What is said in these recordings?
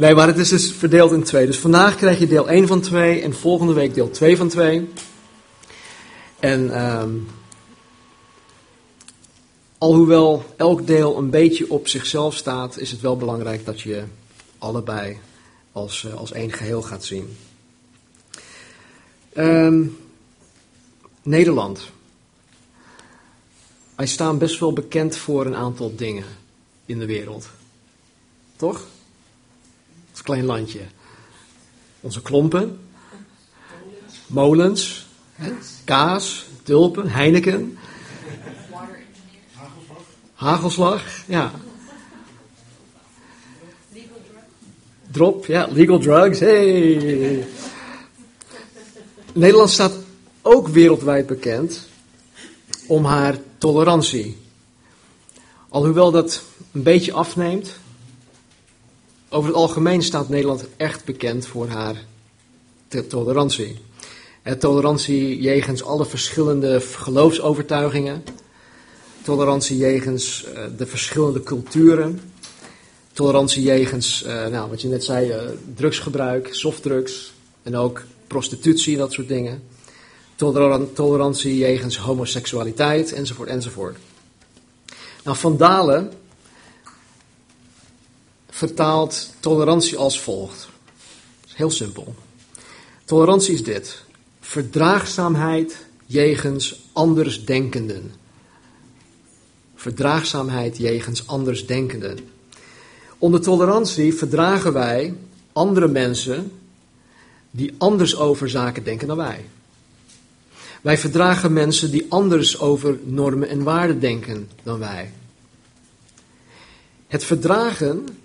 Nee, maar het is dus verdeeld in twee. Dus vandaag krijg je deel 1 van 2 en volgende week deel 2 van 2. En ehm, alhoewel elk deel een beetje op zichzelf staat, is het wel belangrijk dat je allebei als, eh, als één geheel gaat zien. Ehm, Nederland. Wij staan best wel bekend voor een aantal dingen in de wereld. Toch? Klein landje. Onze klompen, molens, kaas, tulpen, Heineken, hagelslag, ja. Drop, ja, legal drugs, hey. Nederland staat ook wereldwijd bekend om haar tolerantie. Alhoewel dat een beetje afneemt, over het algemeen staat Nederland echt bekend voor haar tolerantie. En tolerantie jegens alle verschillende geloofsovertuigingen, tolerantie jegens uh, de verschillende culturen, tolerantie jegens, uh, nou, wat je net zei, drugsgebruik, softdrugs en ook prostitutie, dat soort dingen. Tolerantie jegens homoseksualiteit, enzovoort, enzovoort. Nou, Van Dalen vertaalt tolerantie als volgt. Heel simpel. Tolerantie is dit: verdraagzaamheid jegens andersdenkenden. Verdraagzaamheid jegens andersdenkenden. Onder tolerantie verdragen wij andere mensen die anders over zaken denken dan wij. Wij verdragen mensen die anders over normen en waarden denken dan wij. Het verdragen,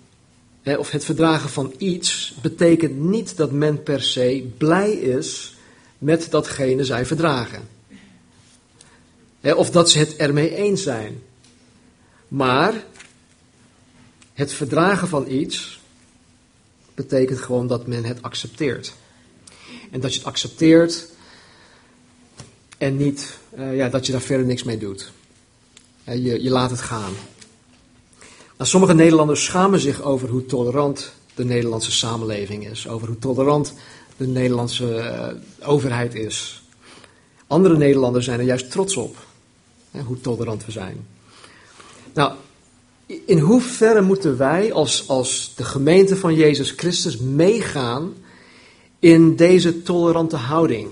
of het verdragen van iets, betekent niet dat men per se blij is met datgene zij verdragen. Of dat ze het ermee eens zijn. Maar het verdragen van iets betekent gewoon dat men het accepteert. En dat je het accepteert en niet uh, ja, dat je daar verder niks mee doet. je, je laat het gaan. Nou, sommige Nederlanders schamen zich over hoe tolerant de Nederlandse samenleving is. Over hoe tolerant de Nederlandse uh, overheid is. Andere Nederlanders zijn er juist trots op. Hè, hoe tolerant we zijn. Nou, in hoeverre moeten wij als, als de gemeente van Jezus Christus meegaan in deze tolerante houding?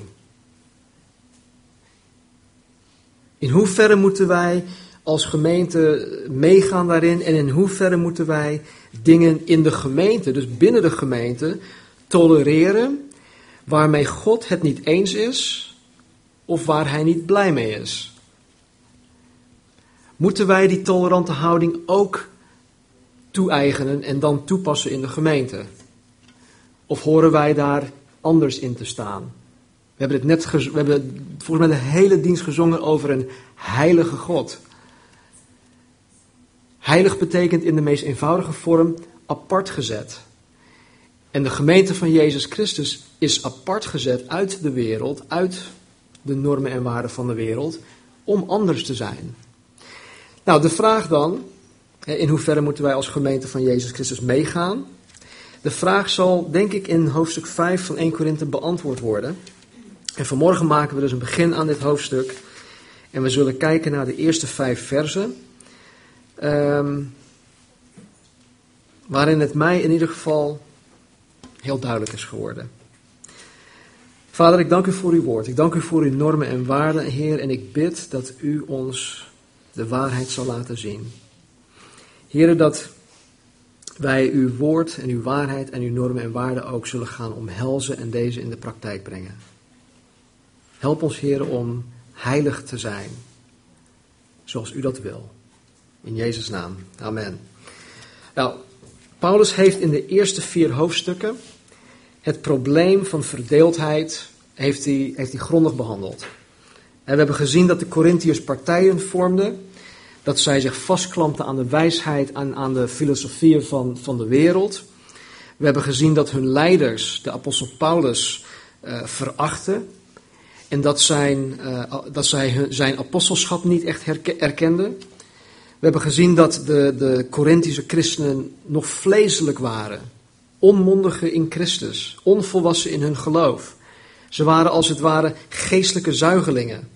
In hoeverre moeten wij als gemeente meegaan daarin en in hoeverre moeten wij dingen in de gemeente, dus binnen de gemeente, tolereren waarmee God het niet eens is of waar hij niet blij mee is? Moeten wij die tolerante houding ook toe-eigenen en dan toepassen in de gemeente? Of horen wij daar anders in te staan? We hebben, het net we hebben volgens mij de hele dienst gezongen over een heilige God. Heilig betekent in de meest eenvoudige vorm apart gezet. En de gemeente van Jezus Christus is apart gezet uit de wereld, uit de normen en waarden van de wereld, om anders te zijn. Nou, de vraag dan, in hoeverre moeten wij als gemeente van Jezus Christus meegaan? De vraag zal, denk ik, in hoofdstuk 5 van 1 Korinthe beantwoord worden. En vanmorgen maken we dus een begin aan dit hoofdstuk. En we zullen kijken naar de eerste vijf versen. Um, waarin het mij in ieder geval heel duidelijk is geworden. Vader, ik dank u voor uw woord. Ik dank u voor uw normen en waarden, Heer. En ik bid dat u ons de waarheid zal laten zien. Heer, dat wij uw woord en uw waarheid en uw normen en waarden ook zullen gaan omhelzen en deze in de praktijk brengen. Help ons, Heer, om heilig te zijn, zoals u dat wil. In Jezus' naam. Amen. Nou, Paulus heeft in de eerste vier hoofdstukken het probleem van verdeeldheid heeft hij, heeft hij grondig behandeld. En we hebben gezien dat de Corinthiërs partijen vormden, dat zij zich vastklampten aan de wijsheid en aan de filosofieën van, van de wereld. We hebben gezien dat hun leiders, de apostel Paulus, uh, verachten en dat, zijn, uh, dat zij zijn apostelschap niet echt erkenden. We hebben gezien dat de, de Corinthische christenen nog vleeselijk waren. onmondigen in Christus, onvolwassen in hun geloof. Ze waren als het ware geestelijke zuigelingen,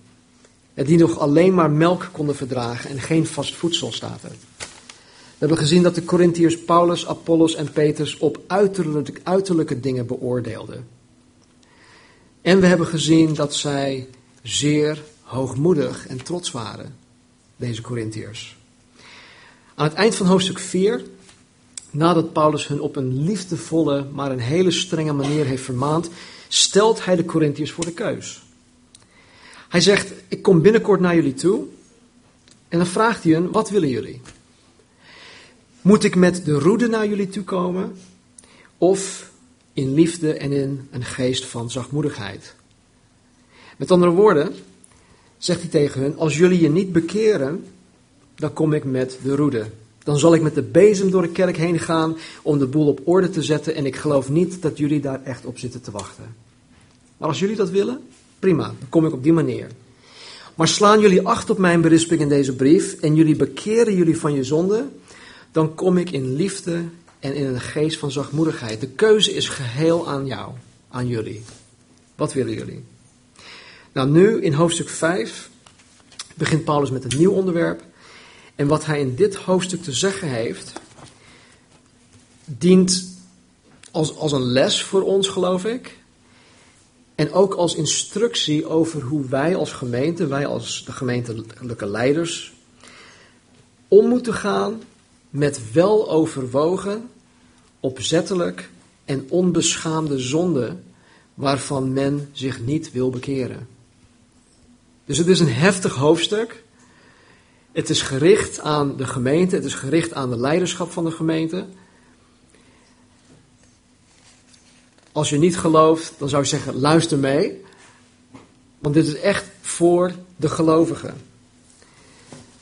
die nog alleen maar melk konden verdragen en geen vast voedsel staat er. We hebben gezien dat de Corinthiërs Paulus, Apollos en Petrus op uiterlijke, uiterlijke dingen beoordeelden. En we hebben gezien dat zij zeer hoogmoedig en trots waren, deze Corinthiërs. Aan het eind van hoofdstuk 4, nadat Paulus hun op een liefdevolle, maar een hele strenge manier heeft vermaand, stelt hij de Corinthiërs voor de keus. Hij zegt: Ik kom binnenkort naar jullie toe. En dan vraagt hij hen: Wat willen jullie? Moet ik met de roede naar jullie toe komen? Of in liefde en in een geest van zachtmoedigheid? Met andere woorden, zegt hij tegen hun: Als jullie je niet bekeren, dan kom ik met de roede. Dan zal ik met de bezem door de kerk heen gaan om de boel op orde te zetten. En ik geloof niet dat jullie daar echt op zitten te wachten. Maar als jullie dat willen, prima, dan kom ik op die manier. Maar slaan jullie acht op mijn berisping in deze brief en jullie bekeren jullie van je zonde, dan kom ik in liefde en in een geest van zachtmoedigheid. De keuze is geheel aan jou, aan jullie. Wat willen jullie? Nou, nu in hoofdstuk 5 begint Paulus met een nieuw onderwerp. En wat hij in dit hoofdstuk te zeggen heeft, dient als, als een les voor ons, geloof ik. En ook als instructie over hoe wij als gemeente, wij als de gemeentelijke leiders, om moeten gaan met weloverwogen, opzettelijk en onbeschaamde zonde waarvan men zich niet wil bekeren. Dus het is een heftig hoofdstuk. Het is gericht aan de gemeente, het is gericht aan de leiderschap van de gemeente. Als je niet gelooft, dan zou je zeggen: luister mee. Want dit is echt voor de gelovigen.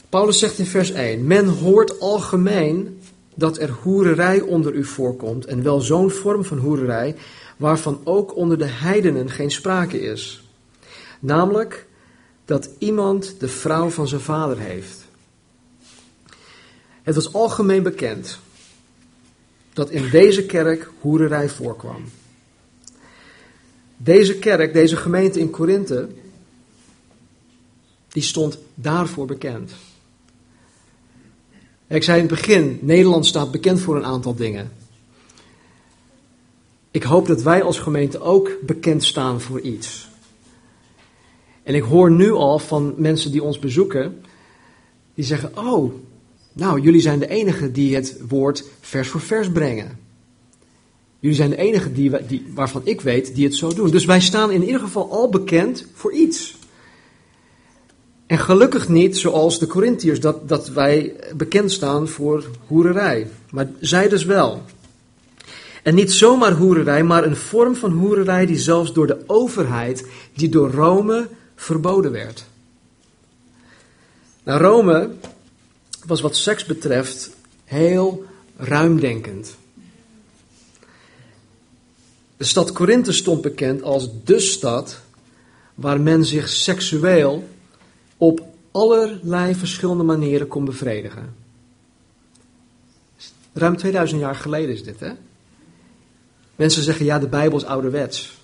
Paulus zegt in vers 1: Men hoort algemeen dat er hoererij onder u voorkomt, en wel zo'n vorm van hoererij, waarvan ook onder de heidenen geen sprake is. Namelijk dat iemand de vrouw van zijn vader heeft. Het was algemeen bekend dat in deze kerk hoererij voorkwam. Deze kerk, deze gemeente in Korinthe, die stond daarvoor bekend. Ik zei in het begin, Nederland staat bekend voor een aantal dingen. Ik hoop dat wij als gemeente ook bekend staan voor iets. En ik hoor nu al van mensen die ons bezoeken, die zeggen: Oh, nou, jullie zijn de enigen die het woord vers voor vers brengen. Jullie zijn de enigen die, die, waarvan ik weet die het zo doen. Dus wij staan in ieder geval al bekend voor iets. En gelukkig niet zoals de Corinthiërs, dat, dat wij bekend staan voor hoererij. Maar zij dus wel. En niet zomaar hoererij, maar een vorm van hoererij die zelfs door de overheid, die door Rome verboden werd. Nou, Rome was wat seks betreft heel ruimdenkend. De stad Korinthe stond bekend als de stad waar men zich seksueel op allerlei verschillende manieren kon bevredigen. Ruim 2000 jaar geleden is dit, hè? Mensen zeggen ja, de Bijbel is ouderwets.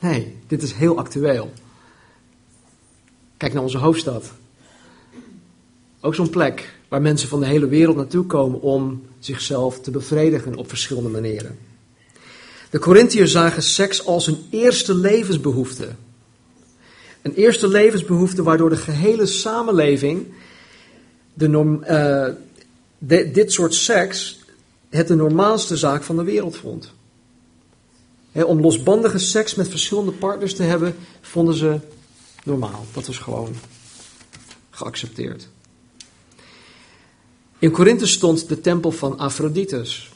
Nee, dit is heel actueel. Kijk naar onze hoofdstad. Ook zo'n plek waar mensen van de hele wereld naartoe komen om zichzelf te bevredigen op verschillende manieren. De Corinthiërs zagen seks als een eerste levensbehoefte. Een eerste levensbehoefte waardoor de gehele samenleving de uh, dit soort seks het de normaalste zaak van de wereld vond. om losbandige seks met verschillende partners te hebben, vonden ze normaal. Dat was gewoon geaccepteerd. In Korinthe stond de tempel van Aphrodite's.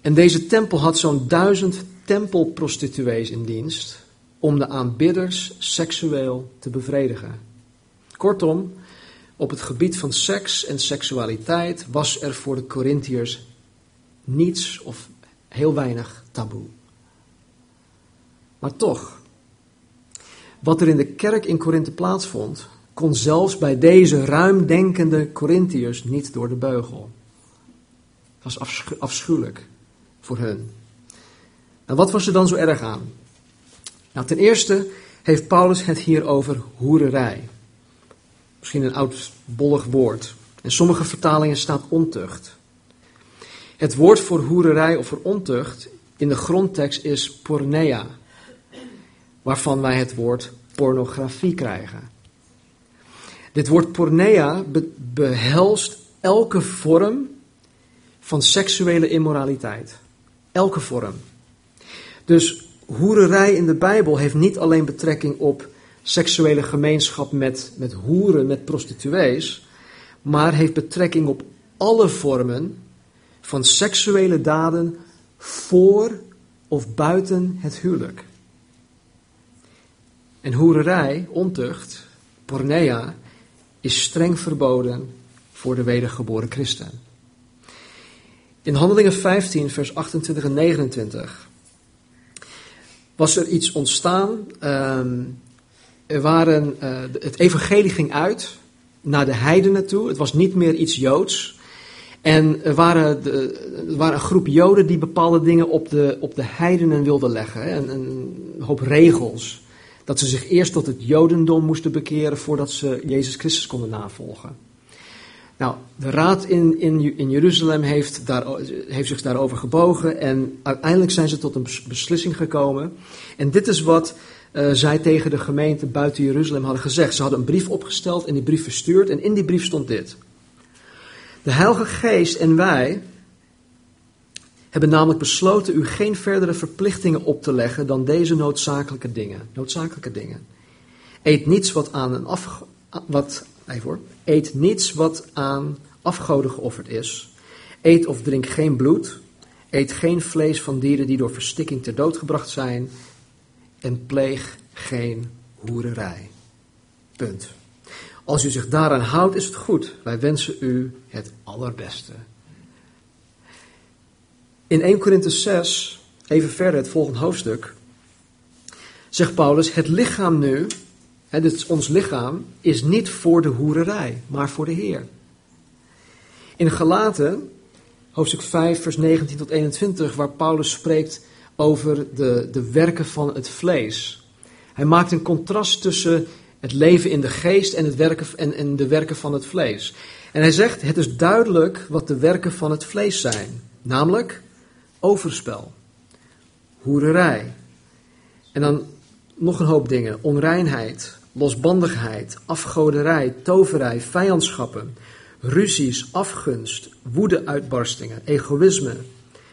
En deze tempel had zo'n duizend tempelprostituees in dienst om de aanbidders seksueel te bevredigen. Kortom, op het gebied van seks en seksualiteit was er voor de Corinthiërs niets of heel weinig taboe. Maar toch, wat er in de kerk in Korinthe plaatsvond, kon zelfs bij deze ruimdenkende Corinthiërs niet door de beugel. Het was afschuwelijk. voor hun. Nou, wat was er dan zo erg aan? Nou, ten eerste heeft Paulus het hier over hoererij. Misschien een oud bollig woord. In sommige vertalingen staat ontucht. Het woord voor hoererij of voor ontucht in de grondtekst is pornea, waarvan wij het woord pornografie krijgen. Dit woord pornea behelst elke vorm van seksuele immoraliteit. Elke vorm. Dus hoererij in de Bijbel heeft niet alleen betrekking op seksuele gemeenschap met, met hoeren, met prostituees, maar heeft betrekking op alle vormen van seksuele daden voor of buiten het huwelijk. En hoererij, ontucht, pornea, is streng verboden voor de wedergeboren christen. In Handelingen 15, vers 28 en 29 was er iets ontstaan. Ehm, er waren, uh, het evangelie ging uit naar de heidenen toe. Het was niet meer iets joods. En er waren, de, er waren een groep joden die bepaalde dingen op de, op de heidenen wilden leggen. Hè? Een hoop regels. Dat ze zich eerst tot het jodendom moesten bekeren voordat ze Jezus Christus konden navolgen. Nou, de raad in, in, in Jeruzalem heeft, daar, heeft zich daarover gebogen en uiteindelijk zijn ze tot een beslissing gekomen. En dit is wat uh, zij tegen de gemeente buiten Jeruzalem hadden gezegd. Ze hadden een brief opgesteld en die brief verstuurd en in die brief stond dit. De Heilige Geest en wij hebben namelijk besloten u geen verdere verplichtingen op te leggen dan deze noodzakelijke dingen. Noodzakelijke dingen. Eet niets wat aan een af, wat, eet niets wat aan afgoden geofferd is. Eet of drink geen bloed. Eet geen vlees van dieren die door verstikking ter dood gebracht zijn. En pleeg geen hoererij. Punt. Als u zich daaraan houdt, is het goed. Wij wensen u het allerbeste. In 1 Korinthe 6, even verder, het volgende hoofdstuk, zegt Paulus: Het lichaam nu, hè, dit ons lichaam, is niet voor de hoererij, maar voor de Heer. In Galaten, hoofdstuk 5, vers 19 tot 21, waar Paulus spreekt over de, de werken van het vlees. Hij maakt een contrast tussen het leven in de geest en, het werken, en, en de werken van het vlees. En hij zegt, het is duidelijk wat de werken van het vlees zijn. Namelijk overspel, hoererij. En dan nog een hoop dingen. Onreinheid, losbandigheid, afgoderij, toverij, vijandschappen, ruzies, afgunst, woedeuitbarstingen, egoïsme,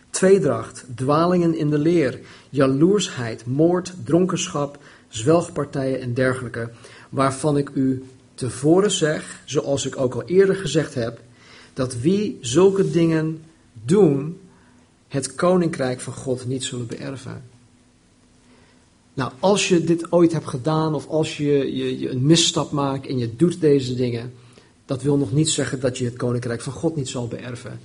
tweedracht, dwalingen in de leer, jaloersheid, moord, dronkenschap, zwelgpartijen en dergelijke, waarvan ik u tevoren zeg, zoals ik ook al eerder gezegd heb, dat wie zulke dingen doen, het koninkrijk van God niet zullen beërven. Nou, als je dit ooit hebt gedaan of als je, je, een misstap maakt en je doet deze dingen, dat wil nog niet zeggen dat je het koninkrijk van God niet zal beërven.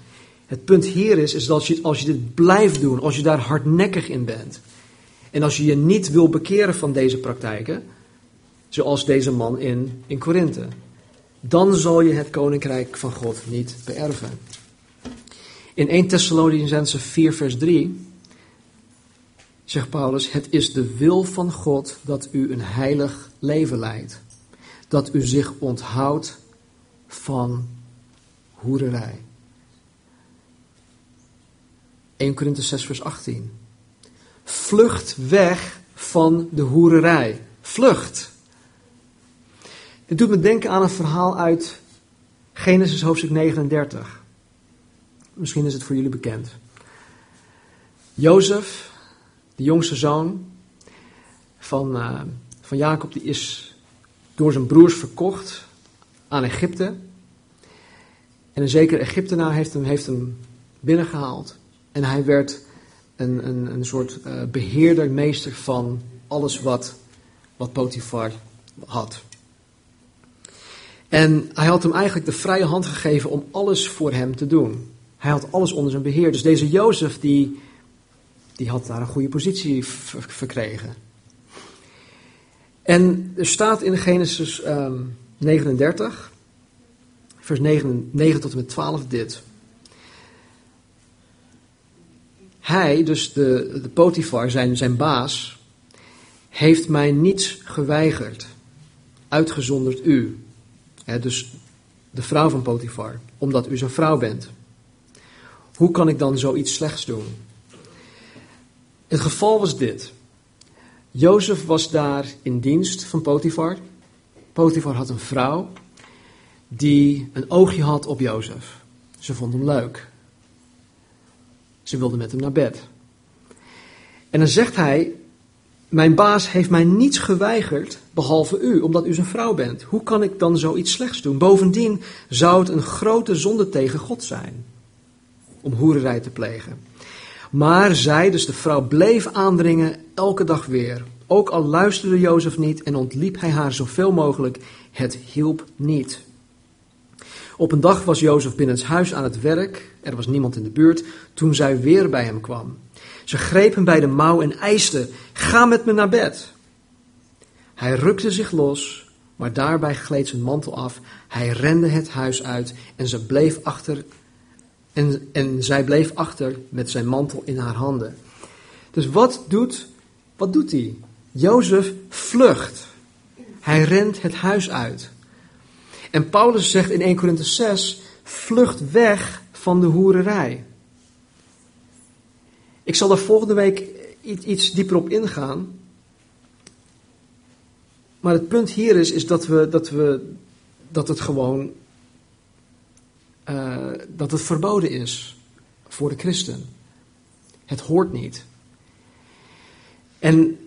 Het punt hier is, is dat je, als je dit blijft doen, als je daar hardnekkig in bent, en als je je niet wil bekeren van deze praktijken, zoals deze man in, in Korinthe, dan zal je het koninkrijk van God niet beërven. In 1 Thessalonicense 4 vers 3 zegt Paulus, het is de wil van God dat u een heilig leven leidt. Dat u zich onthoudt van hoererij. 1 Korinthe 6 vers 18. Vlucht weg van de hoererij. Vlucht. Het doet me denken aan een verhaal uit Genesis hoofdstuk 39. Misschien is het voor jullie bekend. Jozef, de jongste zoon van, uh, van Jacob, die is door zijn broers verkocht aan Egypte. En een zekere Egyptenaar heeft hem, heeft hem binnengehaald. En hij werd een, een, een soort uh, beheerder, meester van alles wat, wat Potifar had. En hij had hem eigenlijk de vrije hand gegeven om alles voor hem te doen. Hij had alles onder zijn beheer. Dus deze Jozef, die, die had daar een goede positie verkregen. En er staat in Genesis um, 39, vers 9, 9 tot en met 12 dit. hij, dus de, de Potifar, zijn, zijn baas, heeft mij niets geweigerd, uitgezonderd u. dus de vrouw van Potifar, omdat u zijn vrouw bent. Hoe kan ik dan zoiets slechts doen? Het geval was dit. Jozef was daar in dienst van Potifar. Potifar had een vrouw die een oogje had op Jozef. Ze vond hem leuk. Ze wilde met hem naar bed. En dan zegt hij: Mijn baas heeft mij niets geweigerd behalve u, omdat u zijn vrouw bent. Hoe kan ik dan zoiets slechts doen? Bovendien zou het een grote zonde tegen God zijn om hoererij te plegen. Maar zij, dus de vrouw, bleef aandringen elke dag weer. Ook al luisterde Jozef niet en ontliep hij haar zoveel mogelijk, het hielp niet. Op een dag was Jozef binnen het huis aan het werk, er was niemand in de buurt, toen zij weer bij hem kwam. Ze greep hem bij de mouw en eiste, ga met me naar bed. Hij rukte zich los, maar daarbij gleed zijn mantel af. Hij rende het huis uit en ze bleef achter en, en zij bleef achter met zijn mantel in haar handen. Dus wat doet, wat doet hij? Jozef vlucht. Hij rent het huis uit. En Paulus zegt in 1 Korinthe 6, vlucht weg van de hoererij. Ik zal daar volgende week iets dieper op ingaan. Maar het punt hier is, is dat, we, dat, we, dat het gewoon uh, dat het verboden is voor de christen. Het hoort niet. En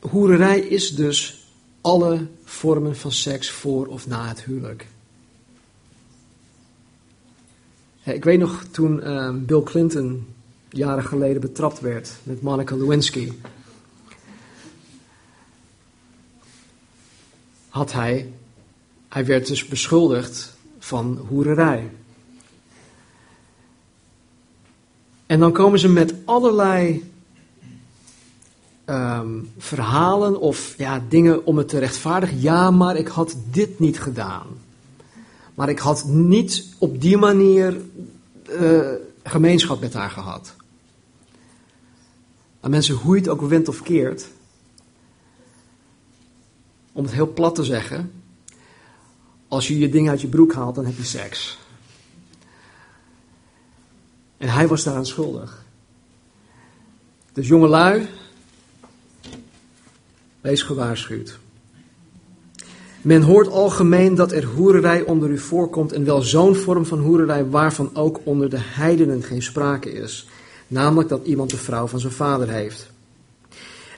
hoererij is dus alle vormen van seks voor of na het huwelijk. Ik weet nog toen uh, Bill Clinton jaren geleden betrapt werd met Monica Lewinsky. Had hij, hij werd dus beschuldigd van hoererij. En dan komen ze met allerlei ehm, verhalen of ja, dingen om het te rechtvaardigen. Ja, maar ik had dit niet gedaan. Maar ik had niet op die manier uh, gemeenschap met haar gehad. En mensen, hoe je het ook wint of keert, om het heel plat te zeggen, als je je ding uit je broek haalt, dan heb je seks. En hij was daaraan schuldig. Dus jongelui, wees gewaarschuwd. Men hoort algemeen dat er hoererij onder u voorkomt en wel zo'n vorm van hoererij waarvan ook onder de heidenen geen sprake is. Namelijk dat iemand de vrouw van zijn vader heeft.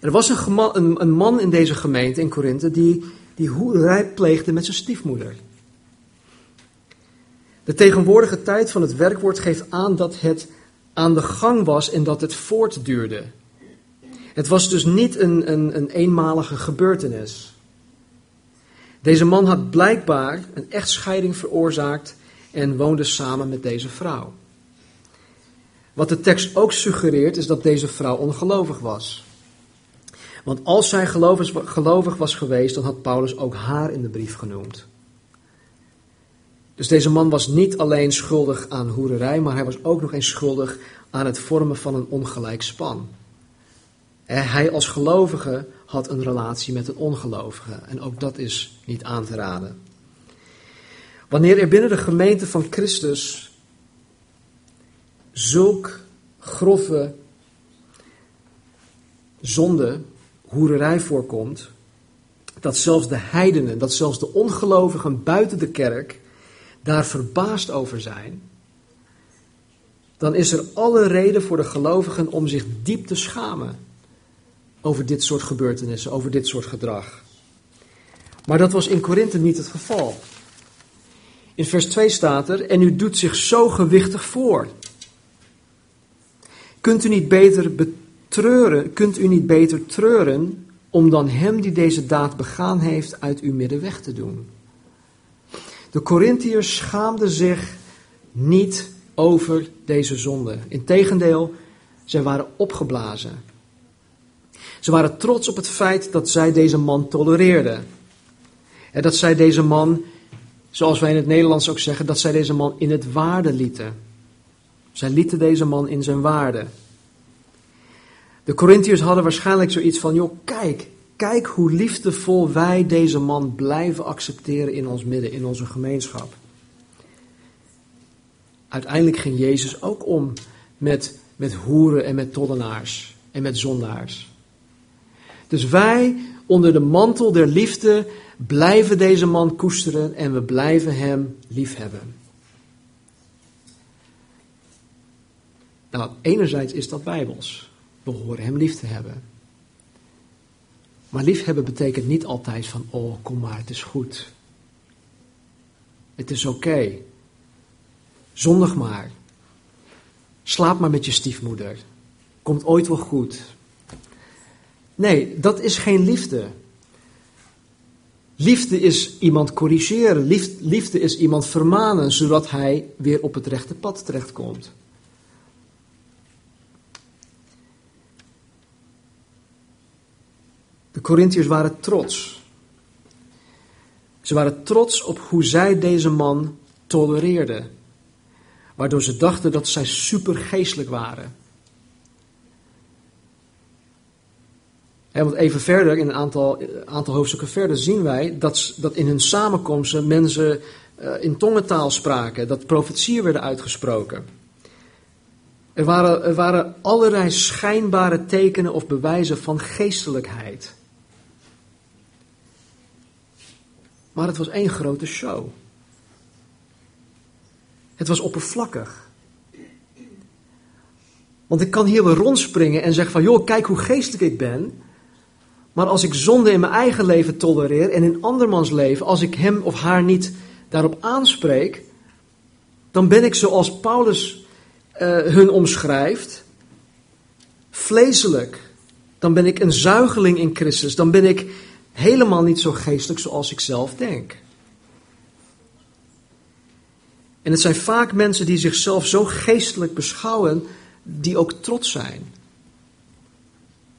Er was een, een man in deze gemeente in Korinthe die, die hoererij pleegde met zijn stiefmoeder. De tegenwoordige tijd van het werkwoord geeft aan dat het aan de gang was en dat het voortduurde. Het was dus niet een, een, een eenmalige gebeurtenis. Deze man had blijkbaar een echtscheiding veroorzaakt en woonde samen met deze vrouw. Wat de tekst ook suggereert is dat deze vrouw ongelovig was. Want als zij gelovig was geweest, dan had Paulus ook haar in de brief genoemd. Dus deze man was niet alleen schuldig aan hoererij, maar hij was ook nog eens schuldig aan het vormen van een ongelijk span. Hij als gelovige had een relatie met een ongelovige en ook dat is niet aan te raden. Wanneer er binnen de gemeente van Christus zulk grove zonde, hoererij voorkomt, dat zelfs de heidenen, dat zelfs de ongelovigen buiten de kerk daar verbaasd over zijn, dan is er alle reden voor de gelovigen om zich diep te schamen over dit soort gebeurtenissen, over dit soort gedrag. Maar dat was in Korinthe niet het geval. In vers 2 staat er, en u doet zich zo gewichtig voor. Kunt u niet beter betreuren, kunt u niet beter treuren om dan hem die deze daad begaan heeft uit uw midden weg te doen? De Corinthiërs schaamden zich niet over deze zonde. Integendeel, zij waren opgeblazen. Ze waren trots op het feit dat zij deze man tolereerden. En dat zij deze man, zoals wij in het Nederlands ook zeggen, dat zij deze man in het waarde lieten. Zij lieten deze man in zijn waarde. De Corinthiërs hadden waarschijnlijk zoiets van: joh, kijk, kijk hoe liefdevol wij deze man blijven accepteren in ons midden, in onze gemeenschap. Uiteindelijk ging Jezus ook om met, met hoeren en met tollenaars en met zondaars. Dus wij onder de mantel der liefde blijven deze man koesteren en we blijven hem liefhebben. Nou, enerzijds is dat bijbels. We horen hem lief te hebben. Maar liefhebben betekent niet altijd van, oh kom maar, het is goed. Het is oké. Zondig maar. Slaap maar met je stiefmoeder. Komt ooit wel goed. Nee, dat is geen liefde. Liefde is iemand corrigeren. Liefde is iemand vermanen, zodat hij weer op het rechte pad terechtkomt. De Corinthiërs waren trots. Ze waren trots op hoe zij deze man tolereerden. Waardoor ze dachten dat zij supergeestelijk waren. En want even verder, in een aantal, aantal hoofdstukken verder, zien wij dat, dat in hun samenkomsten mensen uh, in tongentaal spraken, dat profetieën werden uitgesproken. Er waren, er waren allerlei schijnbare tekenen of bewijzen van geestelijkheid. Maar het was één grote show. Het was oppervlakkig. Want ik kan hier wel rondspringen en zeggen van, joh, kijk hoe geestelijk ik ben. Maar als ik zonde in mijn eigen leven tolereer en in andermans leven, als ik hem of haar niet daarop aanspreek, dan ben ik zoals Paulus uh, hun omschrijft, vleeselijk. Dan ben ik een zuigeling in Christus. Dan ben ik helemaal niet zo geestelijk zoals ik zelf denk. En het zijn vaak mensen die zichzelf zo geestelijk beschouwen, die ook trots zijn.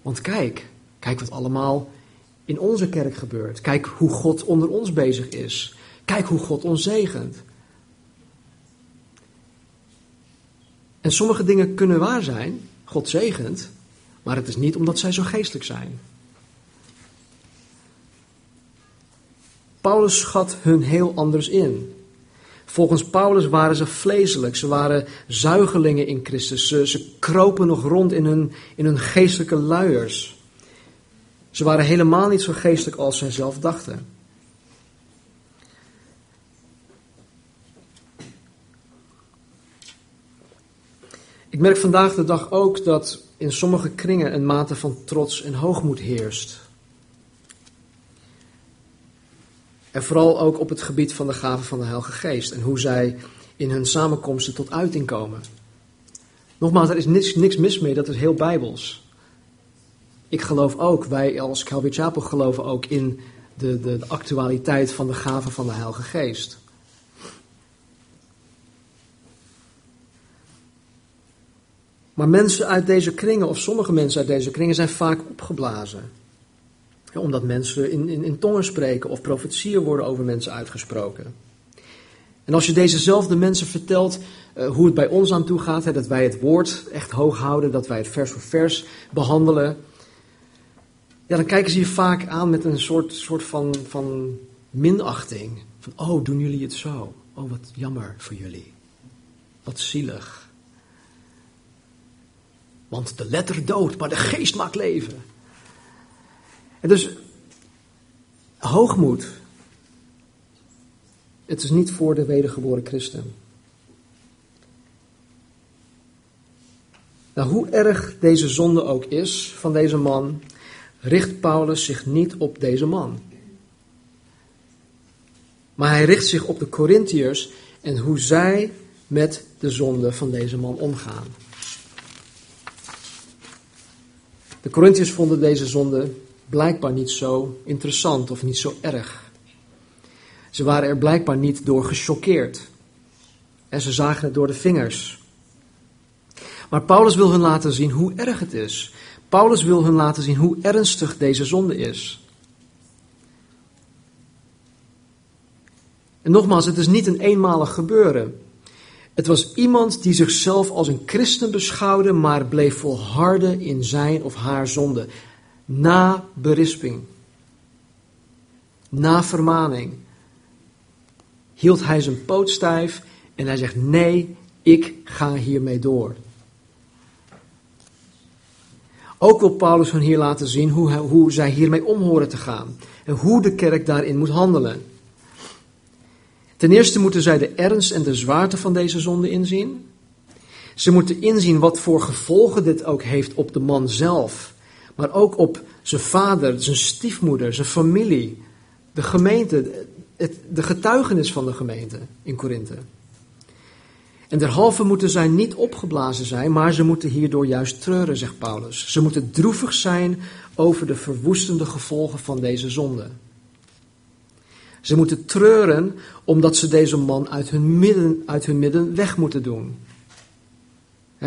Want kijk, kijk wat allemaal in onze kerk gebeurt. Kijk hoe God onder ons bezig is. Kijk hoe God ons zegent. En sommige dingen kunnen waar zijn, God zegent, maar het is niet omdat zij zo geestelijk zijn. Paulus schat hun heel anders in. Volgens Paulus waren ze vleeselijk, ze waren zuigelingen in Christus, ze, kropen nog rond in hun, in hun geestelijke luiers. Ze waren helemaal niet zo geestelijk als zij zelf dachten. Ik merk vandaag de dag ook dat in sommige kringen een mate van trots en hoogmoed heerst. En vooral ook op het gebied van de gaven van de Heilige Geest en hoe zij in hun samenkomsten tot uiting komen. Nogmaals, er is niks, niks mis mee, dat is heel bijbels. Ik geloof ook, wij als Calvary Chapel geloven ook in de, de, de actualiteit van de gaven van de Heilige Geest. Maar mensen uit deze kringen, of sommige mensen uit deze kringen, zijn vaak opgeblazen omdat mensen in, in, in tongen spreken of profetieën worden over mensen uitgesproken. En als je dezezelfde mensen vertelt uh, hoe het bij ons aan toe gaat, hè, dat wij het woord echt hoog houden, dat wij het vers voor vers behandelen, ja, dan kijken ze je vaak aan met een soort, soort van, van minachting. Van, oh, doen jullie het zo? Oh, wat jammer voor jullie. Wat zielig. Want de letter dood, maar de geest maakt leven. Dus hoogmoed. Het is niet voor de wedergeboren christen. Nou, hoe erg deze zonde ook is van deze man, richt Paulus zich niet op deze man. Maar hij richt zich op de Corinthiërs en hoe zij met de zonde van deze man omgaan. De Corinthiërs vonden deze zonde blijkbaar niet zo interessant of niet zo erg. Ze waren er blijkbaar niet door gechoqueerd. En ze zagen het door de vingers. Maar Paulus wil hun laten zien hoe erg het is. Paulus wil hun laten zien hoe ernstig deze zonde is. En nogmaals, het is niet een eenmalig gebeuren. Het was iemand die zichzelf als een christen beschouwde, maar bleef volharden in zijn of haar zonde. Na berisping, na vermaning, hield hij zijn poot stijf en hij zegt: Nee, ik ga hiermee door. Ook wil Paulus van hier laten zien hoe, hoe zij hiermee om horen te gaan en hoe de kerk daarin moet handelen. Ten eerste moeten zij de ernst en de zwaarte van deze zonde inzien. Ze moeten inzien wat voor gevolgen dit ook heeft op de man zelf, maar ook op zijn vader, zijn stiefmoeder, zijn familie, de gemeente, het, de getuigenis van de gemeente in Korinthe. En derhalve moeten zij niet opgeblazen zijn, maar ze moeten hierdoor juist treuren, zegt Paulus. Ze moeten droevig zijn over de verwoestende gevolgen van deze zonde. Ze moeten treuren omdat ze deze man uit hun midden, uit hun midden weg moeten doen.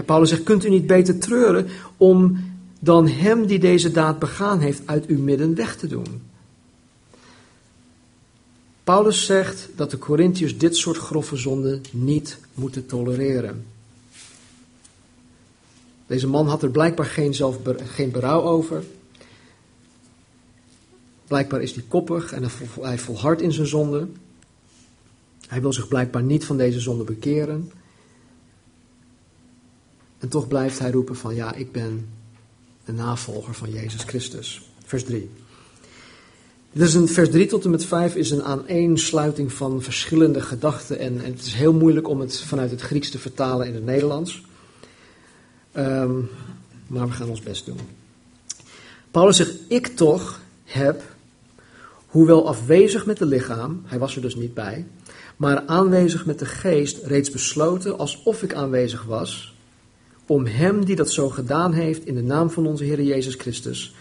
Paulus zegt, kunt u niet beter treuren om dan hem die deze daad begaan heeft uit uw midden weg te doen? Paulus zegt dat de Corinthiërs dit soort grove zonden niet moeten tolereren. Deze man had er blijkbaar geen, zelf, geen berouw over. Blijkbaar is hij koppig en hij volhardt in zijn zonde. Hij wil zich blijkbaar niet van deze zonde bekeren. En toch blijft hij roepen van ja, ik ben een navolger van Jezus Christus. Vers 3. Dus een vers 3 tot en met 5 is een aaneensluiting van verschillende gedachten. En, het is heel moeilijk om het vanuit het Grieks te vertalen in het Nederlands. Um, maar we gaan ons best doen. Paulus zegt: Ik toch heb, hoewel afwezig met het lichaam, hij was er dus niet bij, maar aanwezig met de geest, reeds besloten alsof ik aanwezig was, om hem die dat zo gedaan heeft in de naam van onze Heer Jezus Christus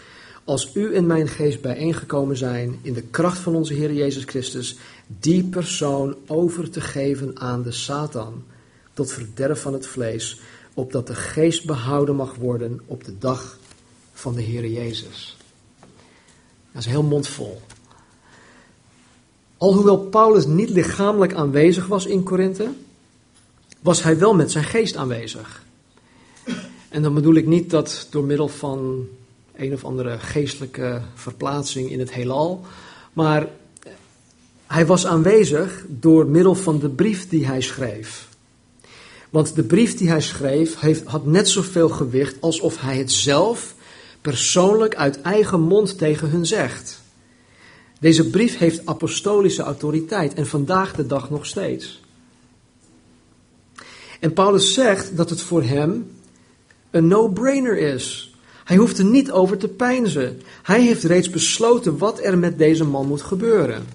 als u en mijn geest bijeengekomen zijn in de kracht van onze Heer Jezus Christus, die persoon over te geven aan de Satan, tot verderf van het vlees, opdat de geest behouden mag worden op de dag van de Heer Jezus. Dat is heel mondvol. Alhoewel Paulus niet lichamelijk aanwezig was in Korinthe, was hij wel met zijn geest aanwezig. En dan bedoel ik niet dat door middel van een of andere geestelijke verplaatsing in het heelal. Maar hij was aanwezig door middel van de brief die hij schreef. Want de brief die hij schreef heeft, had net zoveel gewicht alsof hij het zelf persoonlijk uit eigen mond tegen hun zegt. Deze brief heeft apostolische autoriteit en vandaag de dag nog steeds. En Paulus zegt dat het voor hem een no-brainer is hij hoeft er niet over te peinzen. Hij heeft reeds besloten wat er met deze man moet gebeuren.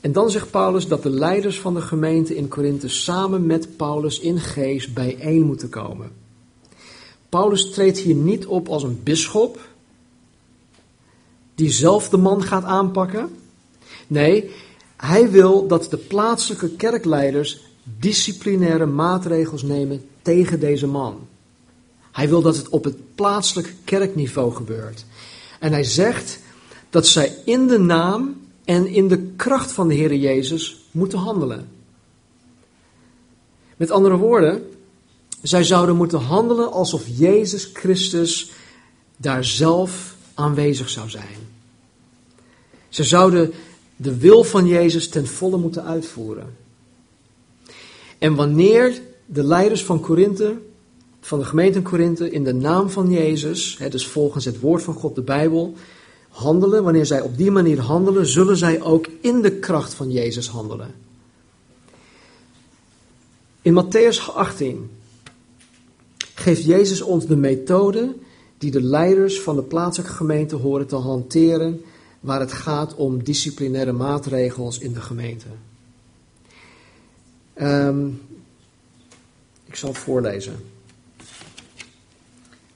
En dan zegt Paulus dat de leiders van de gemeente in Korinthe samen met Paulus in geest bijeen moeten komen. Paulus treedt hier niet op als een bisschop die zelf de man gaat aanpakken. Nee, hij wil dat de plaatselijke kerkleiders disciplinaire maatregels nemen tegen deze man. Hij wil dat het op het plaatselijk kerkniveau gebeurt. En hij zegt dat zij in de naam en in de kracht van de Heer Jezus moeten handelen. Met andere woorden, zij zouden moeten handelen alsof Jezus Christus daar zelf aanwezig zou zijn. Ze zouden de wil van Jezus ten volle moeten uitvoeren. En wanneer de leiders van Korinthe van de gemeente in Korinthe in de naam van Jezus, hè, dus volgens het woord van God, de Bijbel, handelen. Wanneer zij op die manier handelen, zullen zij ook in de kracht van Jezus handelen. In Matthäus 18 geeft Jezus ons de methode die de leiders van de plaatselijke gemeente horen te hanteren waar het gaat om disciplinaire maatregels in de gemeente. Um, ik zal het voorlezen.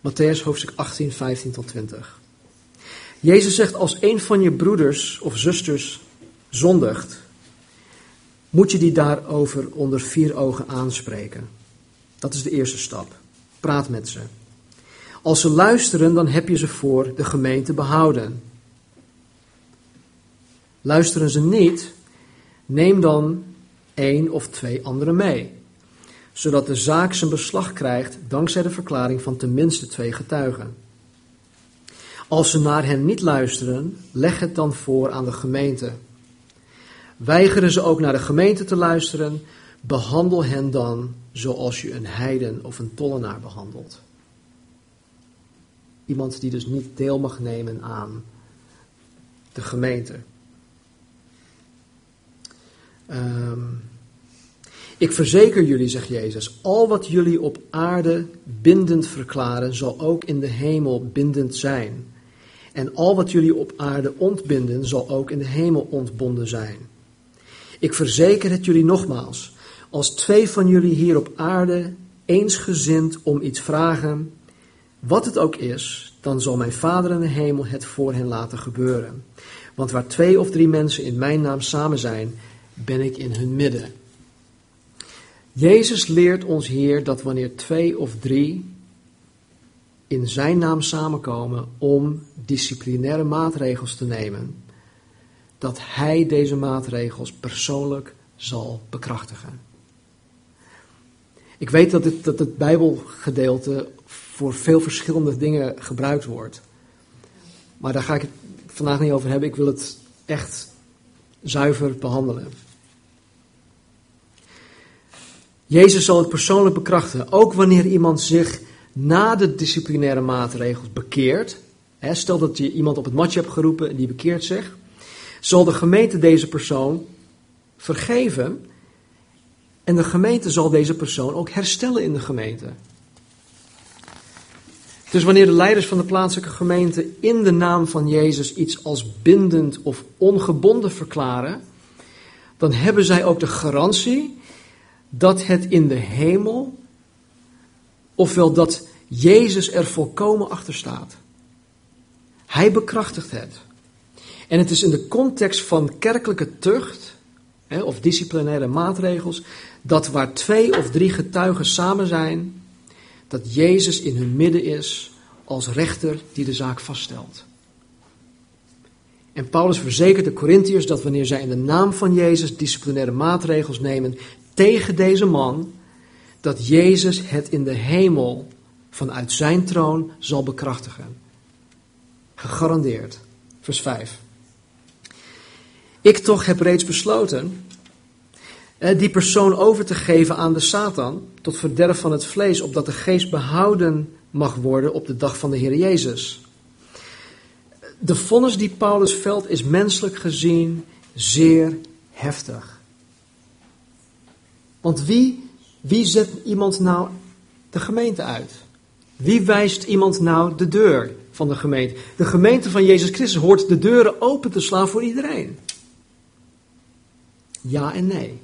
Matthäus hoofdstuk 18, 15 tot 20. Jezus zegt, als een van je broeders of zusters zondigt, moet je die daarover onder vier ogen aanspreken. Dat is de eerste stap. Praat met ze. Als ze luisteren, dan heb je ze voor de gemeente behouden. Luisteren ze niet, neem dan één of twee anderen mee, zodat de zaak zijn beslag krijgt dankzij de verklaring van tenminste twee getuigen. Als ze naar hen niet luisteren, leg het dan voor aan de gemeente. Weigeren ze ook naar de gemeente te luisteren, behandel hen dan zoals je een heiden of een tollenaar behandelt. Iemand die dus niet deel mag nemen aan de gemeente. Ehm, ik verzeker jullie, zegt Jezus, al wat jullie op aarde bindend verklaren, zal ook in de hemel bindend zijn. En al wat jullie op aarde ontbinden, zal ook in de hemel ontbonden zijn. Ik verzeker het jullie nogmaals, als twee van jullie hier op aarde eensgezind om iets vragen, wat het ook is, dan zal mijn Vader in de hemel het voor hen laten gebeuren. Want waar twee of drie mensen in mijn naam samen zijn, ben ik in hun midden. Jezus leert ons hier dat wanneer twee of drie in zijn naam samenkomen om disciplinaire maatregels te nemen, dat hij deze maatregels persoonlijk zal bekrachtigen. Ik weet dat, het, dat het Bijbelgedeelte voor veel verschillende dingen gebruikt wordt. Maar daar ga ik het vandaag niet over hebben. Ik wil het echt zuiver behandelen. Jezus zal het persoonlijk bekrachten, ook wanneer iemand zich na de disciplinaire maatregels bekeert. Hè, stel dat je iemand op het matje hebt geroepen en die bekeert zich. Zal de gemeente deze persoon vergeven en de gemeente zal deze persoon ook herstellen in de gemeente. Dus wanneer de leiders van de plaatselijke gemeente in de naam van Jezus iets als bindend of ongebonden verklaren, dan hebben zij ook de garantie dat het in de hemel, ofwel dat Jezus er volkomen achter staat. Hij bekrachtigt het. En het is in de context van kerkelijke tucht, of disciplinaire maatregels, dat waar twee of drie getuigen samen zijn, dat Jezus in hun midden is als rechter die de zaak vaststelt. En Paulus verzekert de Corinthiërs dat wanneer zij in de naam van Jezus disciplinaire maatregels nemen tegen deze man, dat Jezus het in de hemel vanuit zijn troon zal bekrachtigen. Gegarandeerd. Vers 5. Ik toch heb reeds besloten eh, die persoon over te geven aan de Satan tot verderf van het vlees, opdat de geest behouden mag worden op de dag van de Heer Jezus. De vonnis die Paulus velt is menselijk gezien zeer heftig. Want wie, wie zet iemand nou de gemeente uit? Wie wijst iemand nou de deur van de gemeente? De gemeente van Jezus Christus hoort de deuren open te slaan voor iedereen. Ja en nee.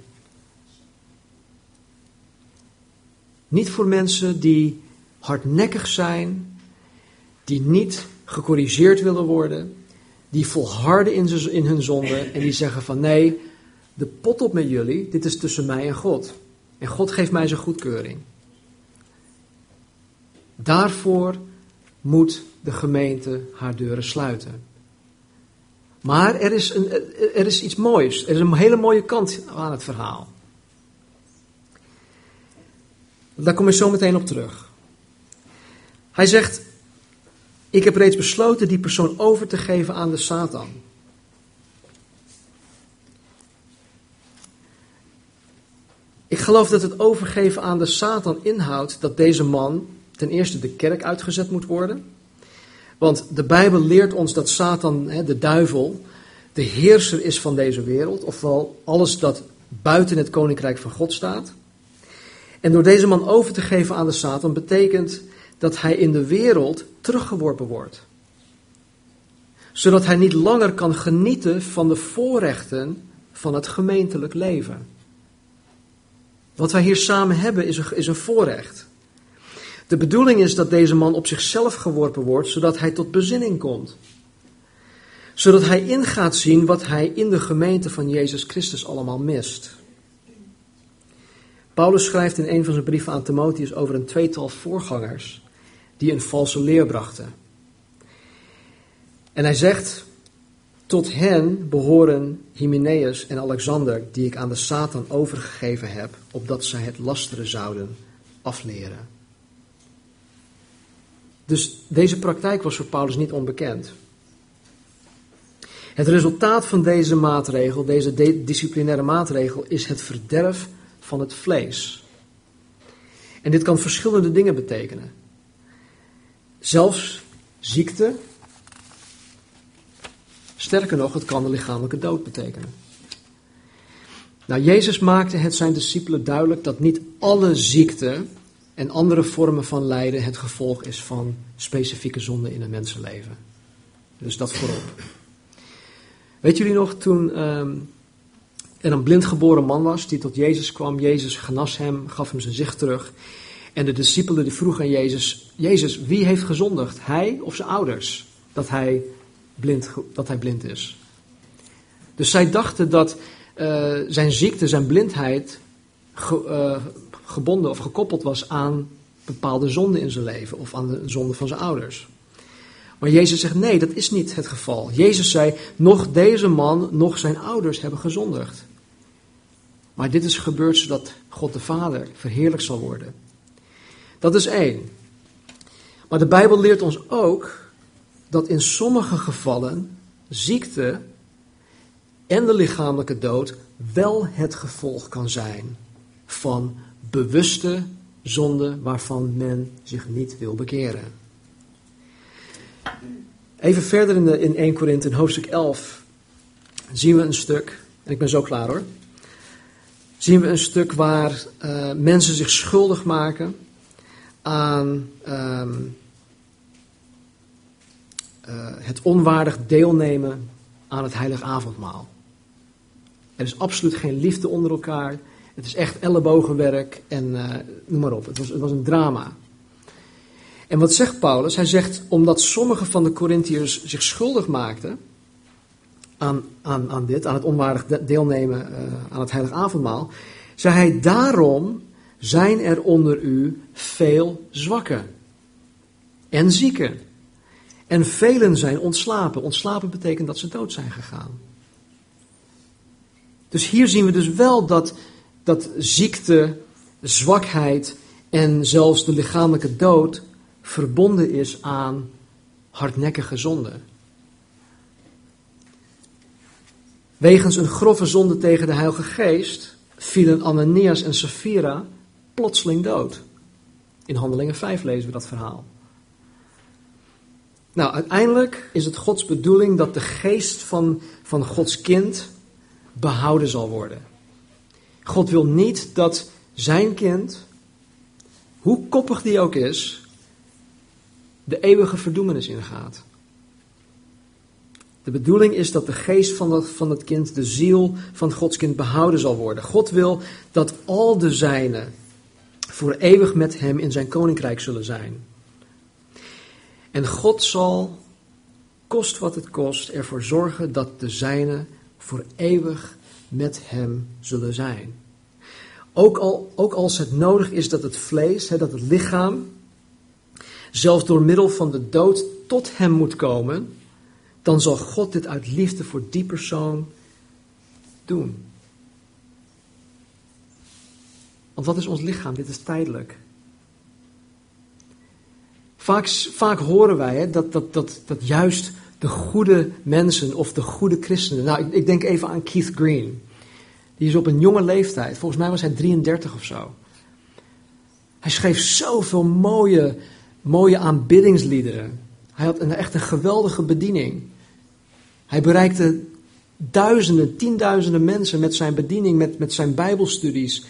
Niet voor mensen die hardnekkig zijn, die niet gecorrigeerd willen worden, die volharden in, hun zonde en die zeggen van nee, de pot op met jullie, dit is tussen mij en God. En God geeft mij zijn goedkeuring. Daarvoor moet de gemeente haar deuren sluiten. Maar er is, een, er is iets moois. Er is een hele mooie kant aan het verhaal. Daar kom ik zo meteen op terug. Hij zegt: Ik heb reeds besloten die persoon over te geven aan de Satan. Geloof dat het overgeven aan de Satan inhoudt dat deze man ten eerste de kerk uitgezet moet worden. Want de Bijbel leert ons dat Satan, de duivel, de heerser is van deze wereld, ofwel alles dat buiten het koninkrijk van God staat. En door deze man over te geven aan de Satan betekent dat hij in de wereld teruggeworpen wordt. Zodat hij niet langer kan genieten van de voorrechten van het gemeentelijk leven. Wat wij hier samen hebben is een, is een voorrecht. De bedoeling is dat deze man op zichzelf geworpen wordt, zodat hij tot bezinning komt. Zodat hij in gaat zien wat hij in de gemeente van Jezus Christus allemaal mist. Paulus schrijft in een van zijn brieven aan Timotheus over een tweetal voorgangers die een valse leer brachten. En hij zegt, Tot hen behoren Hymenaeus en Alexander, die ik aan de Satan overgegeven heb, opdat zij het lasteren zouden afleren. Dus deze praktijk was voor Paulus niet onbekend. Het resultaat van deze maatregel, deze disciplinaire maatregel, is het verderf van het vlees. En dit kan verschillende dingen betekenen. Zelfs ziekte. Sterker nog, het kan de lichamelijke dood betekenen. Nou, Jezus maakte het zijn discipelen duidelijk dat niet alle ziekte en andere vormen van lijden het gevolg is van specifieke zonden in een mensenleven. Dus dat voorop. Weet jullie nog toen ehm, er een blind geboren man was die tot Jezus kwam? Jezus genas hem, gaf hem zijn zicht terug. En de discipelen die vroegen aan Jezus: Jezus, wie heeft gezondigd? Hij of zijn ouders? Dat hij blind, dat hij blind is. Dus zij dachten dat uh, zijn ziekte, zijn blindheid, ge, uh, gebonden of gekoppeld was aan bepaalde zonden in zijn leven of aan de zonde van zijn ouders. Maar Jezus zegt nee, dat is niet het geval. Jezus zei, nog deze man, nog zijn ouders hebben gezondigd. Maar dit is gebeurd zodat God de Vader verheerlijk zal worden. Dat is één. Maar de Bijbel leert ons ook dat in sommige gevallen ziekte en de lichamelijke dood wel het gevolg kan zijn van bewuste zonde waarvan men zich niet wil bekeren. Even verder in, de, in 1 Korinthe, in hoofdstuk 11, zien we een stuk, en ik ben zo klaar hoor, zien we een stuk waar uh, mensen zich schuldig maken aan um, uh, het onwaardig deelnemen aan het heilige avondmaal. Er is absoluut geen liefde onder elkaar. Het is echt ellebogenwerk en uh, noem maar op. Het was, het was een drama. En wat zegt Paulus? Hij zegt, omdat sommige van de Corinthiërs zich schuldig maakten aan, aan, aan dit, aan het onwaardig deelnemen uh, aan het heilige avondmaal, zei hij, daarom zijn er onder u veel zwakken en zieken. En velen zijn ontslapen. Ontslapen betekent dat ze dood zijn gegaan. Dus hier zien we dus wel dat, dat ziekte, zwakheid en zelfs de lichamelijke dood verbonden is aan hardnekkige zonde. Wegens een grove zonde tegen de Heilige Geest vielen Ananias en Sapphira plotseling dood. In Handelingen 5 lezen we dat verhaal. Nou, uiteindelijk is het Gods bedoeling dat de geest van, van Gods kind behouden zal worden. God wil niet dat zijn kind, hoe koppig die ook is, de eeuwige verdoemenis ingaat. De bedoeling is dat de geest van van het kind, de ziel van Gods kind behouden zal worden. God wil dat al de zijnen voor eeuwig met hem in zijn koninkrijk zullen zijn. En God zal, kost wat het kost, ervoor zorgen dat de zijnen voor eeuwig met hem zullen zijn. Ook, al, ook als het nodig is dat het vlees, hè, dat het lichaam, zelfs door middel van de dood tot hem moet komen, dan zal God dit uit liefde voor die persoon doen. Want wat is ons lichaam? Dit is tijdelijk. Vaak, vaak horen wij hè, dat, dat, dat, dat juist de goede mensen of de goede christenen. Nou, ik, denk even aan Keith Green. Die is op een jonge leeftijd, volgens mij was hij 33 of zo. Hij schreef zoveel mooie, mooie aanbiddingsliederen. Hij had een, echt een geweldige bediening. Hij bereikte duizenden, tienduizenden mensen met zijn bediening, met, met zijn bijbelstudies.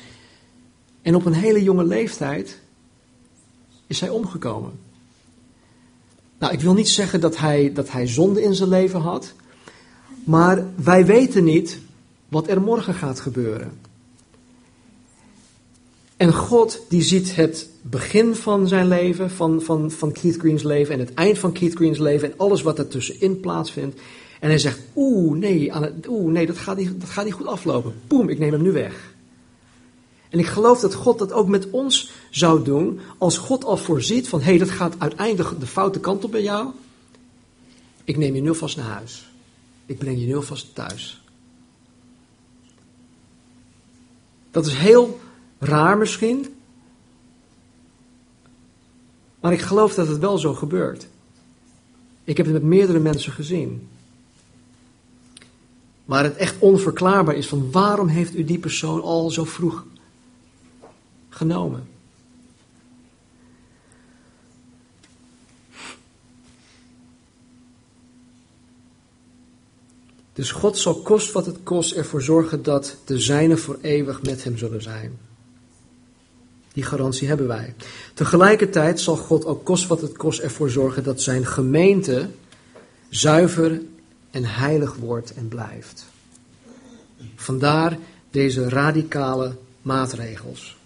En op een hele jonge leeftijd is hij omgekomen. Nou, ik wil niet zeggen dat hij, dat hij zonde in zijn leven had. Maar wij weten niet wat er morgen gaat gebeuren. En God die ziet het begin van zijn leven, van, van, van Keith Green's leven en het eind van Keith Green's leven en alles wat er tussenin plaatsvindt. En hij zegt, oeh nee, oeh, nee dat, gaat niet, dat gaat niet goed aflopen. Boem, ik neem hem nu weg. En ik geloof dat God dat ook met ons zou doen als God al voorziet van hé, hey, dat gaat uiteindelijk de foute kant op bij jou. Ik neem je nu vast naar huis. ik breng je nu alvast thuis. Dat is heel raar misschien, maar ik geloof dat het wel zo gebeurt. Ik heb het met meerdere mensen gezien. Waar het echt onverklaarbaar is van waarom heeft u die persoon al zo vroeg genomen? Dus God zal kost wat het kost ervoor zorgen dat de zijnen voor eeuwig met hem zullen zijn. Die garantie hebben wij. Tegelijkertijd zal God ook kost wat het kost ervoor zorgen dat zijn gemeente zuiver en heilig wordt en blijft. Vandaar deze radicale maatregels.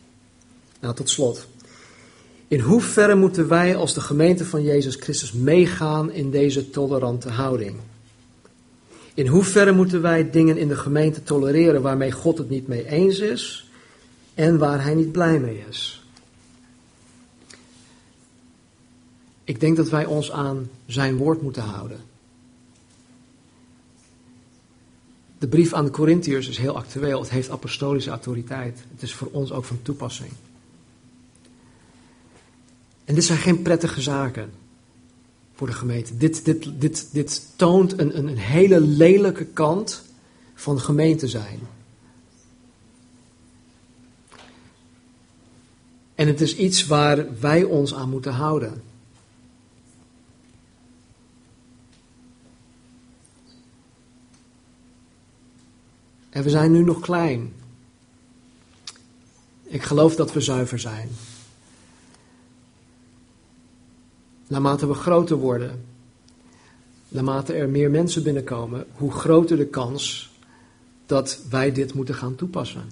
Nou, tot slot. In hoeverre moeten wij als de gemeente van Jezus Christus meegaan in deze tolerante houding? In hoeverre moeten wij dingen in de gemeente tolereren waarmee God het niet mee eens is en waar hij niet blij mee is? Ik denk dat wij ons aan zijn woord moeten houden. De brief aan de Corinthiërs is heel actueel. Het heeft apostolische autoriteit. Het is voor ons ook van toepassing. En dit zijn geen prettige zaken voor de gemeente. Dit, dit, dit, dit toont een, een, een hele lelijke kant van gemeente zijn. En het is iets waar wij ons aan moeten houden. En we zijn nu nog klein. Ik geloof dat we zuiver zijn. Naarmate we groter worden, naarmate er meer mensen binnenkomen, hoe groter de kans dat wij dit moeten gaan toepassen.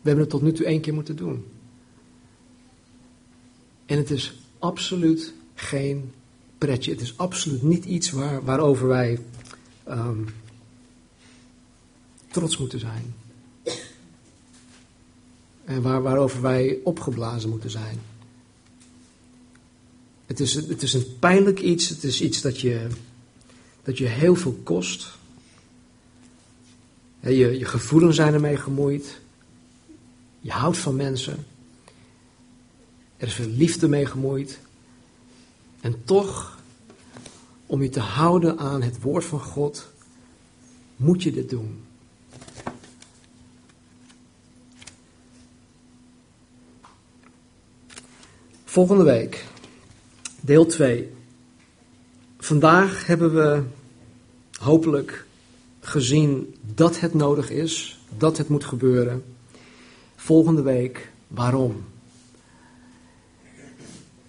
We hebben het tot nu toe één keer moeten doen. En het is absoluut geen pretje. Het is absoluut niet iets waar, waarover wij um, trots moeten zijn. En waar, waarover wij opgeblazen moeten zijn. Het is, het is een pijnlijk iets. Het is iets dat je, dat je heel veel kost. Je, je gevoelens zijn ermee gemoeid. Je houdt van mensen. Er is veel liefde mee gemoeid. En toch, om je te houden aan het woord van God, moet je dit doen. Volgende week, deel 2. Vandaag hebben we hopelijk gezien dat het nodig is, dat het moet gebeuren. Volgende week, waarom?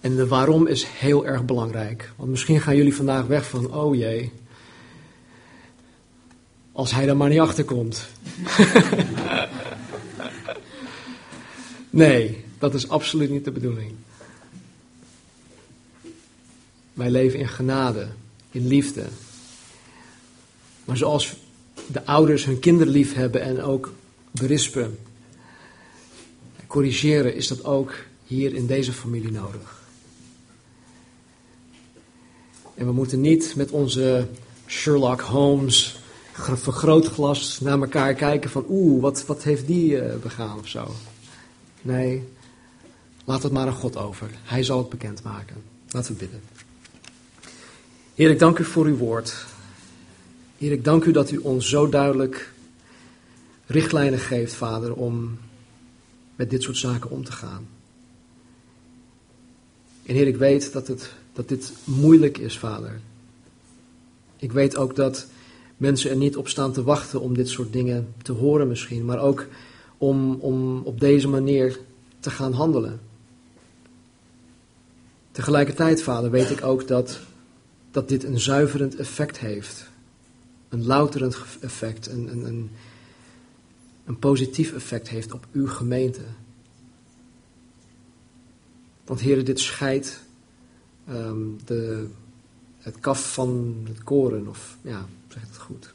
En de waarom is heel erg belangrijk. Want misschien gaan jullie vandaag weg van, oh jee, als hij er maar niet achter komt. nee, dat is absoluut niet de bedoeling. Wij leven in genade, in liefde. Maar zoals de ouders hun kinderen lief hebben en ook berispen, corrigeren, is dat ook hier in deze familie nodig. En we moeten niet met onze Sherlock Holmes vergrootglas naar elkaar kijken van oeh, wat, wat heeft die uh, begaan of zo. Nee, laat het maar aan God over. Hij zal het bekendmaken. Laten we bidden. Heer, ik dank u voor uw woord. Heer, ik dank u dat u ons zo duidelijk richtlijnen geeft, Vader, om met dit soort zaken om te gaan. En Heer, ik weet dat, het, dat dit moeilijk is, Vader. Ik weet ook dat mensen er niet op staan te wachten om dit soort dingen te horen misschien, maar ook om, om op deze manier te gaan handelen. Tegelijkertijd, Vader, weet ik ook dat dat dit een zuiverend effect heeft. Een louterend effect, een, een, een, een positief effect heeft op uw gemeente. Want heren, dit scheidt um, de, het kaf van het koren, of ja, zeg het goed.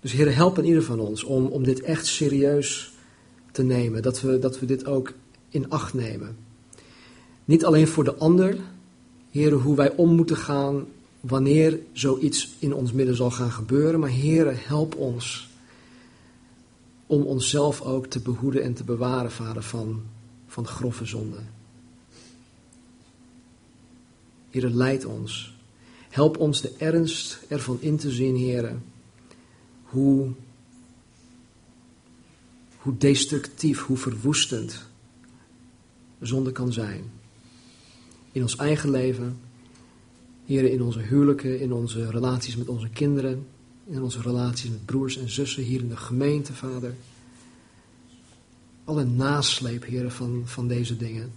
Dus heren, help in ieder van ons om, om dit echt serieus te nemen. Dat we, dat we dit ook in acht nemen. Niet alleen voor de ander, heren, hoe wij om moeten gaan wanneer zoiets in ons midden zal gaan gebeuren, maar heren, help ons om onszelf ook te behoeden en te bewaren, vader, van, van grove zonde. Heren, leid ons. Help ons de ernst ervan in te zien, heren, hoe, hoe destructief, hoe verwoestend zonde kan zijn. In ons eigen leven, heren, in onze huwelijken, in onze relaties met onze kinderen, in onze relaties met broers en zussen hier in de gemeente, Vader. Alle nasleep, heren, van, van deze dingen.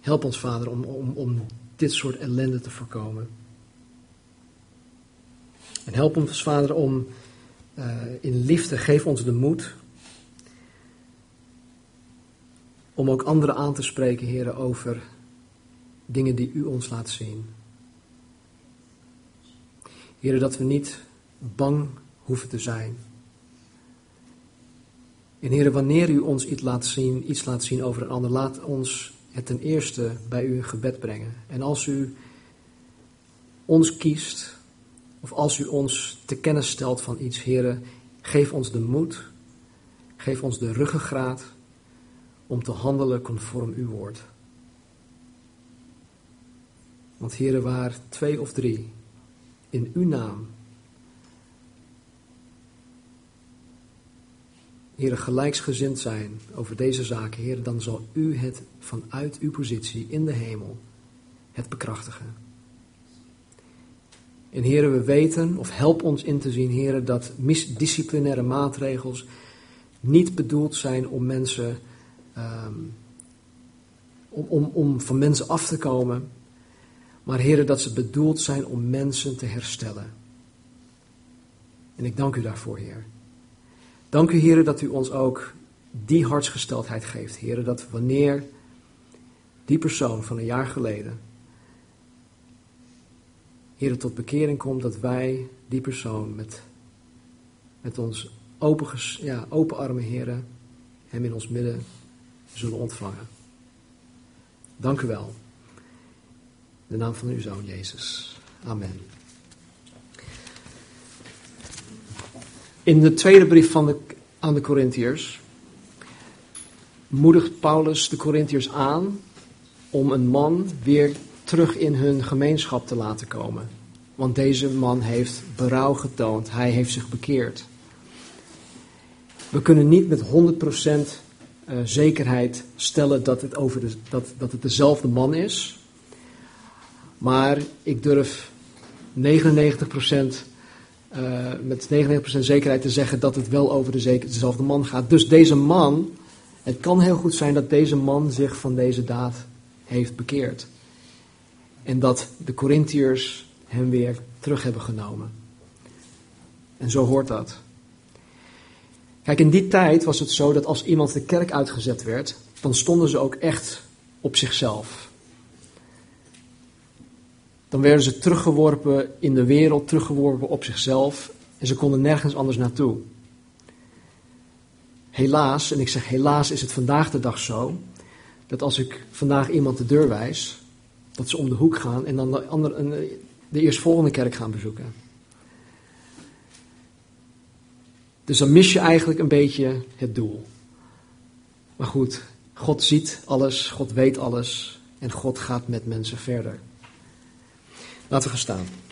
Help ons, Vader, om, om, om dit soort ellende te voorkomen. En help ons, Vader, om uh, in liefde, geef ons de moed om ook anderen aan te spreken, heren, over dingen die u ons laat zien. Heren, dat we niet bang hoeven te zijn. En heren, wanneer u ons iets laat zien, iets laat zien over een ander, laat ons het ten eerste bij u in gebed brengen. En als u ons kiest, of als u ons te kennis stelt van iets, heren, geef ons de moed, geef ons de ruggengraat om te handelen conform uw woord. Want heren, waar twee of drie in uw naam, heren, gelijksgezind zijn over deze zaken, heren, dan zal u het vanuit uw positie in de hemel het bekrachtigen. En heren, we weten, of help ons in te zien, heren, dat disciplinaire maatregels niet bedoeld zijn om mensen, um, om, om, om van mensen af te komen, maar heren, dat ze bedoeld zijn om mensen te herstellen. En ik dank u daarvoor, Heer. Dank u, heren, dat u ons ook die hartsgesteldheid geeft, heren, dat wanneer die persoon van een jaar geleden, heren, tot bekering komt, dat wij die persoon met, met ons open, ja, open armen, heren, hem in ons midden zullen ontvangen. Dank u wel de naam van uw Zoon Jezus. Amen. In de tweede brief van de, aan de Corinthiërs moedigt Paulus de Corinthiërs aan om een man weer terug in hun gemeenschap te laten komen. Want deze man heeft berouw getoond, hij heeft zich bekeerd. We kunnen niet met 100% eh, zekerheid stellen dat het, over de, dat, dat het dezelfde man is. Maar ik durf 99% uh, eh, met 99% zekerheid te zeggen dat het wel over de dezelfde man gaat. Dus deze man, het kan heel goed zijn dat deze man zich van deze daad heeft bekeerd. En dat de Corinthiërs hem weer terug hebben genomen. En zo hoort dat. Kijk, in die tijd was het zo dat als iemand de kerk uitgezet werd, dan stonden ze ook echt op zichzelf. Dan werden ze teruggeworpen in de wereld, teruggeworpen op zichzelf en ze konden nergens anders naartoe. Helaas, en ik zeg helaas is het vandaag de dag zo, dat als ik vandaag iemand de deur wijs, dat ze om de hoek gaan en dan de, de eerstvolgende kerk gaan bezoeken. Dus dan mis je eigenlijk een beetje het doel. Maar goed, God ziet alles, God weet alles en God gaat met mensen verder. Laten we gaan staan.